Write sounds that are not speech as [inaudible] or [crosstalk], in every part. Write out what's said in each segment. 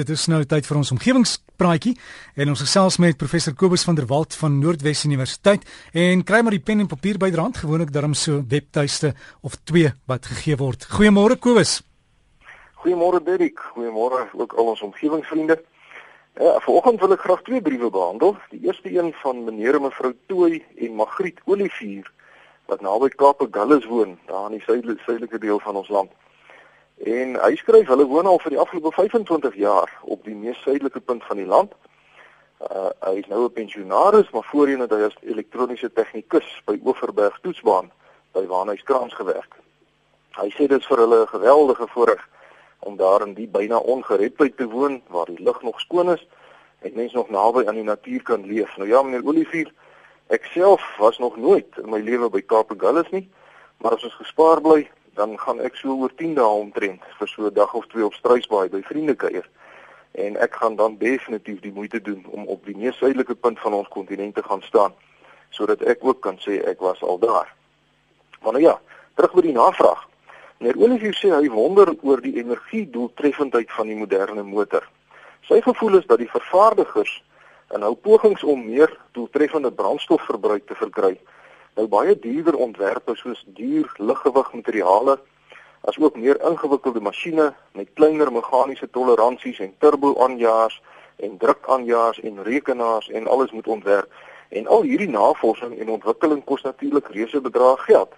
Dit is nou tyd vir ons omgewingspraatjie en ons gesels met professor Kobus van der Walt van Noordwes Universiteit en kry maar die pen en papier byderhand gewoonlik daarom so webtuiste of twee wat gegee word. Goeiemôre Kobus. Goeiemôre Dirk. Goeiemôre ook al ons omgewingsvriende. Ja, vanoggend wil ek graag twee briewe behandel. Die eerste een van meneer en mevrou Tooi en Magriet Olivier wat naby Kaap Gullis woon, daar in die suidelike deel van ons land. En hy skryf hulle woon al vir die afgelope 25 jaar op die mees suidelike punt van die land. Uh, hy is nou 'n pensionaris, maar voorheen het hy as elektroniese tegnikus by Oeverberg Toetsbaan by Waarnhuiskraans gewerk. Hy sê dit is vir hulle 'n geweldige voorreg om daar in die byna ongereptheid te woon waar die lug nog skoon is en mense nog naby aan die natuur kan leef. Nou ja, meneer Olivier, ek self was nog nooit in my lewe by Kaap Gullis nie, maar as ons gespaar bly, dan gaan ek so oor 10 dae omtrent vir so 'n dag of twee op Struisbaai by vriende kuier. En ek gaan dan definitief die moeite doen om op die mees suidelike punt van ons kontinent te gaan staan sodat ek ook kan sê ek was al daar. Maar nou ja, terug by die navraag. Meneer Olivier sê hy wonder oor die energiedoeltreffendheid van die moderne motor. Sy gevoel is dat die vervaardigers in hul pogings om meer doeltreffende brandstofverbruik te verkry, nou baie duurder ontwerpe soos duur liggewig materiale as ook meer ingewikkelde masjiene met kleiner meganiese toleransies en turbo aanjaars en druk aanjaars en rekenaars en alles moet ontwerp en al hierdie navorsing en ontwikkeling kos natuurlik reuse bedrae geld.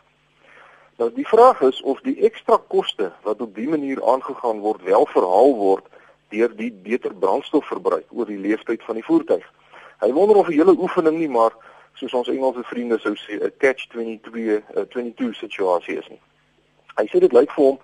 Nou die vraag is of die ekstra koste wat op dië manier aangegaan word wel verhaal word deur die beter brandstofverbruik oor die lewensduur van die voertuig. Hy wonder of 'n hele oefening nie maar soos ons Engelse vriende sou sê 'n catch 22 'n 22 situasie is nie. Hy sê dit lyk vir hom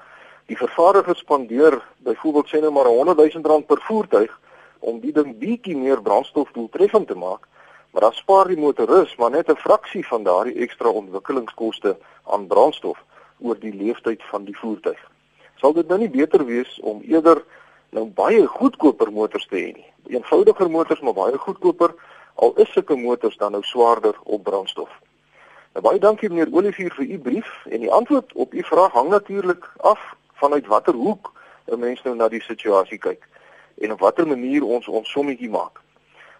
die vervaardiger spandeer byvoorbeeld sê nou maar 100 000 rand per voertuig om die ding bietjie meer brandstof doeltreffend te maak, maar dan spaar die motoris maar net 'n fraksie van daardie ekstra ontwikkelingskoste aan brandstof oor die lewensduur van die voertuig. Sal dit nou nie beter wees om eerder nou baie goedkoper motors te hê nie? Eenvoudiger motors maar baie goedkoper al is sulke motors dan nou swaarder op brandstof. Nou baie dankie meneer Olivier vir u brief en die antwoord op u vraag hang natuurlik af vanuit watter hoek 'n mens nou na die situasie kyk en op watter manier ons ons sommetjie maak.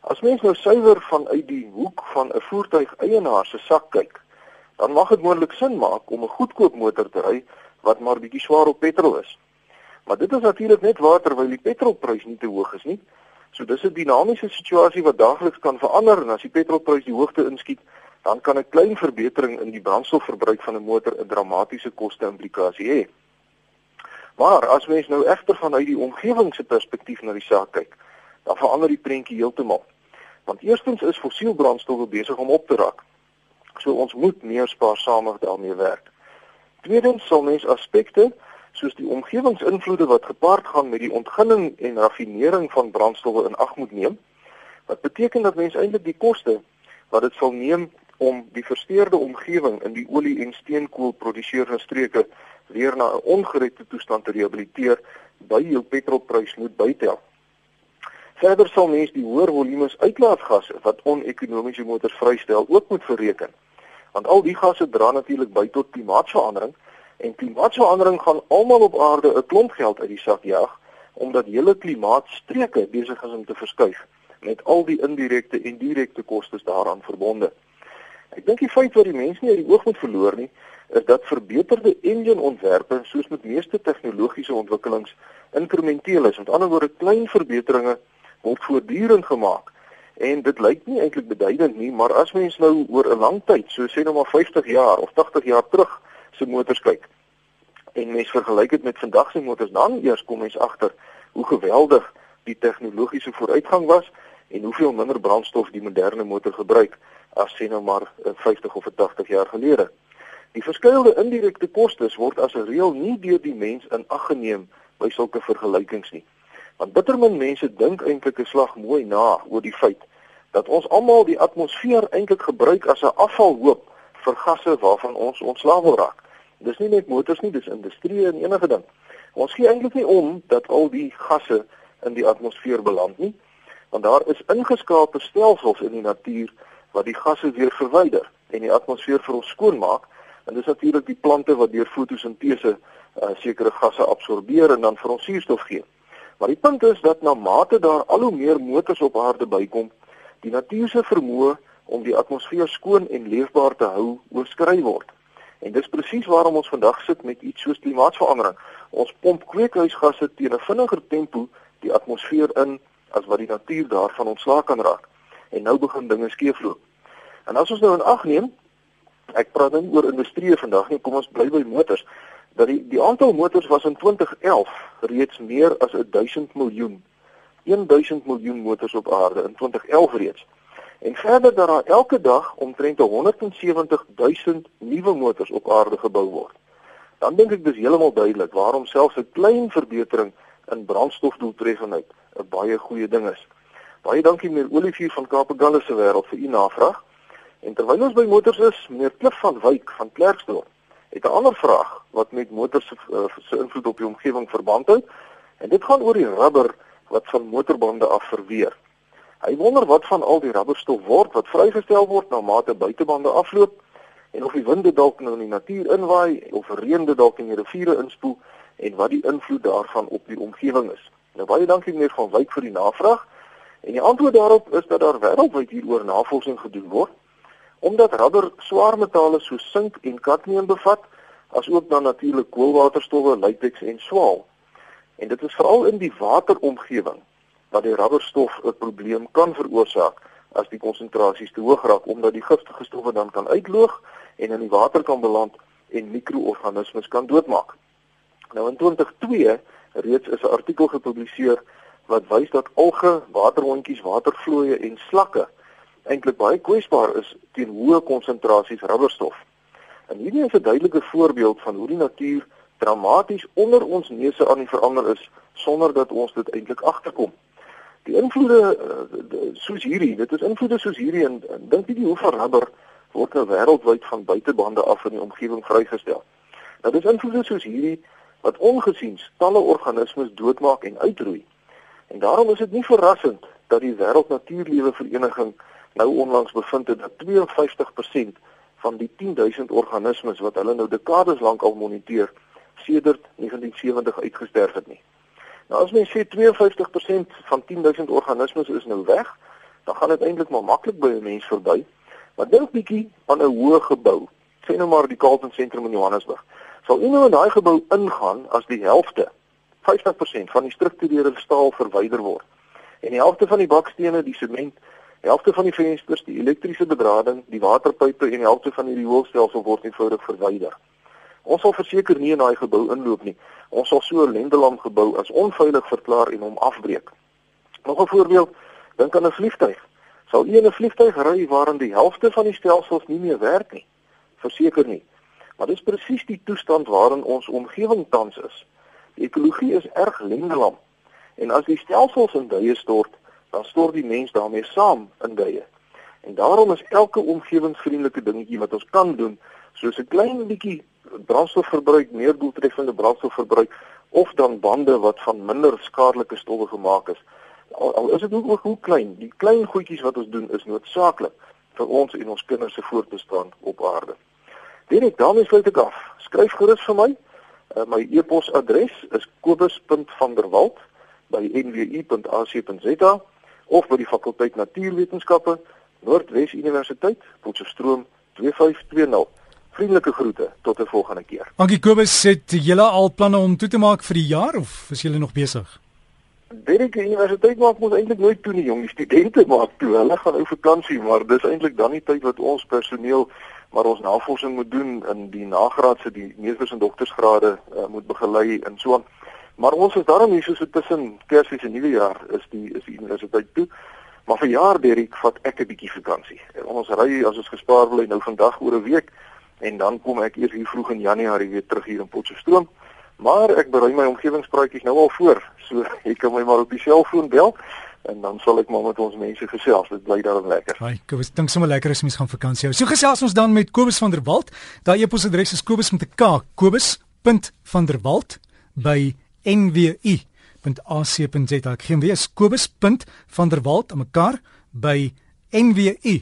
As mens nou suiwer vanuit die hoek van 'n voertuig eienaar se sak kyk, dan mag dit moontlik sin maak om 'n goedkoop motor te ry wat maar bietjie swaar op petrol is. Maar dit is natuurlik net waar terwyl die petrolprys nie te hoog is nie. So dis 'n dinamiese situasie wat daagliks kan verander en as die petrolprys die hoogte inskiet, dan kan 'n klein verbetering in die brandstofverbruik van 'n motor 'n dramatiese koste-implikasie hê. Maar as mens nou egter vanuit die omgewing se perspektief na die saak kyk, dan verander die prentjie heeltemal. Want eerstens is fossielbrandstowwe besig om op te raak. So ons moet meer spaarsamig daarmee werk. Tweedens sal mens aspekte soos die omgewingsinvloede wat gepaard gaan met die ontginning en raffinering van brandstowwe in ag moet neem. Wat beteken dat mense eintlik die koste wat dit sal neem om die versteurde omgewing in die olie en steenkool produseerende streke weer na 'n ongeregte toestand te rehabiliteer by jou petrolprys moet bytel. Verder sal mense die hoër volumes uitlaatgasse wat onekonomiese motors vrystel ook moet bereken. Want al die gasse dra natuurlik by tot klimaatsverandering En klimaatsverandering gaan almal op aarde 'n klomp geld uit die sak jag omdat hele klimaatstreke besig is om te verskuif met al die indirekte en direkte kostes daaraan verbonde. Ek dink die feit wat die mense nie uit die oog moet verloor nie, is dat verbeterde enjinontwerpe soos met meeste tegnologiese ontwikkelings inkrementeel is. Met ander woorde, klein verbeteringe word voortdurend gemaak. En dit lyk nie eintlik beduidend nie, maar as mens nou oor 'n lang tyd, so sê nou maar 50 jaar of 80 jaar terug, se motors kyk en mens vergelyk dit met vandag se motors dan eers kom mens agter hoe geweldig die tegnologiese vooruitgang was en hoeveel minder brandstof die moderne motor gebruik as sien nou maar 50 of 80 jaar gelede. Die verskeidelde indirekte kostes word as 'n reël nie deur die mens in ag geneem by sulke vergelykings nie. Want bittermin mense dink eintlik 'n slag mooi na oor die feit dat ons almal die atmosfeer eintlik gebruik as 'n afvalhoop vir gasse waarvan ons ontslae wil raak. Dis nie net motors nie, dis industrie en enige ding. Ons gee eintlik nie om dat al die gasse in die atmosfeer beland nie, want daar is ingeskaapte stelsels in die natuur wat die gasse weer verwyder en die atmosfeer vir ons skoon maak. En dis natuurlik die plante wat deur fotosintese uh, sekere gasse absorbeer en dan vir ons suurstof gee. Maar die punt is dat na mate daar al hoe meer motors op aarde bykom, die natuur se vermoë om die atmosfeer skoon en leefbaar te hou oorskry word. En dis presies waarom ons vandag sit met iets soos klimaatsverandering. Ons pomp kweekhuisgasse teen 'n vinniger tempo die atmosfeer in as wat die natuur daarvan ontslae kan raak. En nou begin dinge skeefloop. En as ons nou in ag neem, ek praat nou nie oor industrie vandag nie, kom ons bly by motors. Dat die die aantal motors was in 2011 reeds meer as 1000 miljoen. 1000 miljoen motors op aarde in 2011 reeds. En verder dat daar elke dag omtrent 170 000 nuwe motors op aarde gebou word. Dan dink ek dis heeltemal duidelik waarom selfs 'n klein verbetering in brandstofdoeltreffendheid 'n baie goeie ding is. Baie dankie meneer Olivier van Kaapgalle se wêreld vir u navraag. En terwyl ons by motors is, meneer Klif van Wyk van Klerksdorp het 'n ander vraag wat met motors se uh, se invloed op die omgewing verband hou. En dit gaan oor die rubber wat van motorbande af verweer. Hy wonder wat van al die rubberstof word wat vrygestel word na mate buitebande afloop en of die winde dalk nou in die natuur inwaai of reën dalk in die riviere inspoel en wat die invloed daarvan op die omgewing is. Nou baie dankie meneer van Wyk vir die navraag. En die antwoord daarop is dat daar wêreldwyd hieroor navorsing gedoen word omdat rubber swaar metale soos sink en kadmium bevat, asook dan natuurlik koolwaterstowwe, latex en swaal. En dit is veral in die wateromgewing dat die rubberstof 'n probleem kan veroorsaak as die konsentrasies te hoog raak omdat die giftige stowwe dan kan uitloog en in die water kan beland en mikroorganismes kan doodmaak. Nou in 2002 reeds is 'n artikel gepubliseer wat wys dat alge, waterhondjies, watervloeie en slakke eintlik baie kwesbaar is teen hoë konsentrasies rubberstof. En hierdie is 'n duidelike voorbeeld van hoe die natuur dramaties onder ons neuse aan die verander is sonder dat ons dit eintlik agterkom. Die invloede uh, soos hierdie, dit is invloede soos hierdie en, en dink jy hoe van rubber word nou wêreldwyd van buitebande af in die omgewing vrygestel. Nou dis invloede soos hierdie wat ongesiens talle organismes doodmaak en uitroei. En daarom is dit nie verrassend dat die Wêreldnatuurlewe Vereniging nou onlangs bevind het dat 52% van die 10000 organismes wat hulle nou dekades lank al moniteer sedert 1970 uitgesterf het nie. Nou as mens sê 52% van 10000 organismes is nou weg, dan gaan dit eintlik maar maklik by 'n mens verby. Maar dink bietjie aan 'n hoë gebou. Sê nou maar die Carlton sentrum in Johannesburg. Sal u nou in daai gebou ingaan as die helfte 50% van die strukturele staal verwyder word en die helfte van die bakstene, die sement, die helfte van die vensters, die elektriese bedrading, die waterpype en die helfte van die rioolstelsel word eenvoudig verwyder. Ons sal verseker nie in daai gebou inloop nie. Ons sal so 'n lendelam gebou as onveilig verklaar en hom afbreek. Nog 'n voorbeeld, dink aan 'n vliegtyg. Sal u in 'n vliegtyg ry waarin die helfte van die stelsels nie meer werk nie? Verseker nie. Maar dis presies die toestand waarin ons omgewing tans is. Die ekologie is erg lendelam. En as die stelsels in duie stort, dan stort die mens daarmee saam in duie. En daarom is elke omgewingsvriendelike dingetjie wat ons kan doen, soos 'n klein bietjie brandstofverbruik, meer doeltreffende brandstofverbruik of dan bande wat van minder skadelike stowwe gemaak is. Al, al is dit ook hoe klein, die klein goedjies wat ons doen is noodsaaklik vir ons en ons kinders se voortbestaan op aarde. Direk daarmee sluit ek af. Skryf gerus vir my. Uh, my e-posadres is kobus.vanderwalt@nwu.ac.za of by die fakulteit Natuurwetenskappe, Noordwes Universiteit, Potchefstroom 2520. Vriendelike groete tot 'n volgende keer. Dankie Kobus, het julle al planne om toe te maak vir die jaar of is julle nog besig? Weet die universiteit maak mos eintlik nooit toe nie, jong. Die studente maak toe. Hulle gaan ou vakansie, maar dis eintlik dan nie tyd wat ons personeel maar ons navorsing moet doen in die nagraadse die meesters en doktorsgrade uh, moet begelei en so aan. Maar ons is daarom hier so tussen Kersfees en Nuwejaar is die is die universiteit toe. Maar vir jaar Derek vat ek 'n bietjie vakansie. En ons ry as ons gespaar wil nou vandag oor 'n week en dan kom ek eers hier vroeg in Januarie weer terug hier in Potchefstroom. Maar ek berei my omgewingspraatjies nou al voor. So [laughs] jy kan my maar op die selfoon bel en dan sal ek maar met ons mense gesels. Dit bly daarom lekker. Haai, Kobus, dink sommer lekker as mens gaan vakansie hou. So gesels ons dan met Kobus van der Walt. Daai e-posadres is kobus met 'n k, kobus.vanderwalt by nwu.ac.za. Ek gee weer kobus.vanderwalt aan mekaar by nwu.ac.za.